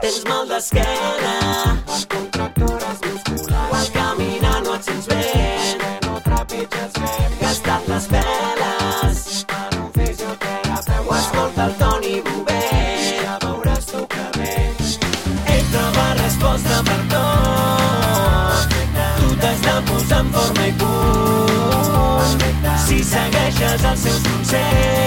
Tens mal d'esquena. Les contractures musculars. Quan caminar no et sents bé. No trepitges bé. Gastat les veles. Per un fisioterapeuta. Ho escolta el Toni Bové. Ja veuràs tu que bé. Ell troba resposta per tot. Tu t'has de posar en forma i pur. Si segueixes els seus consells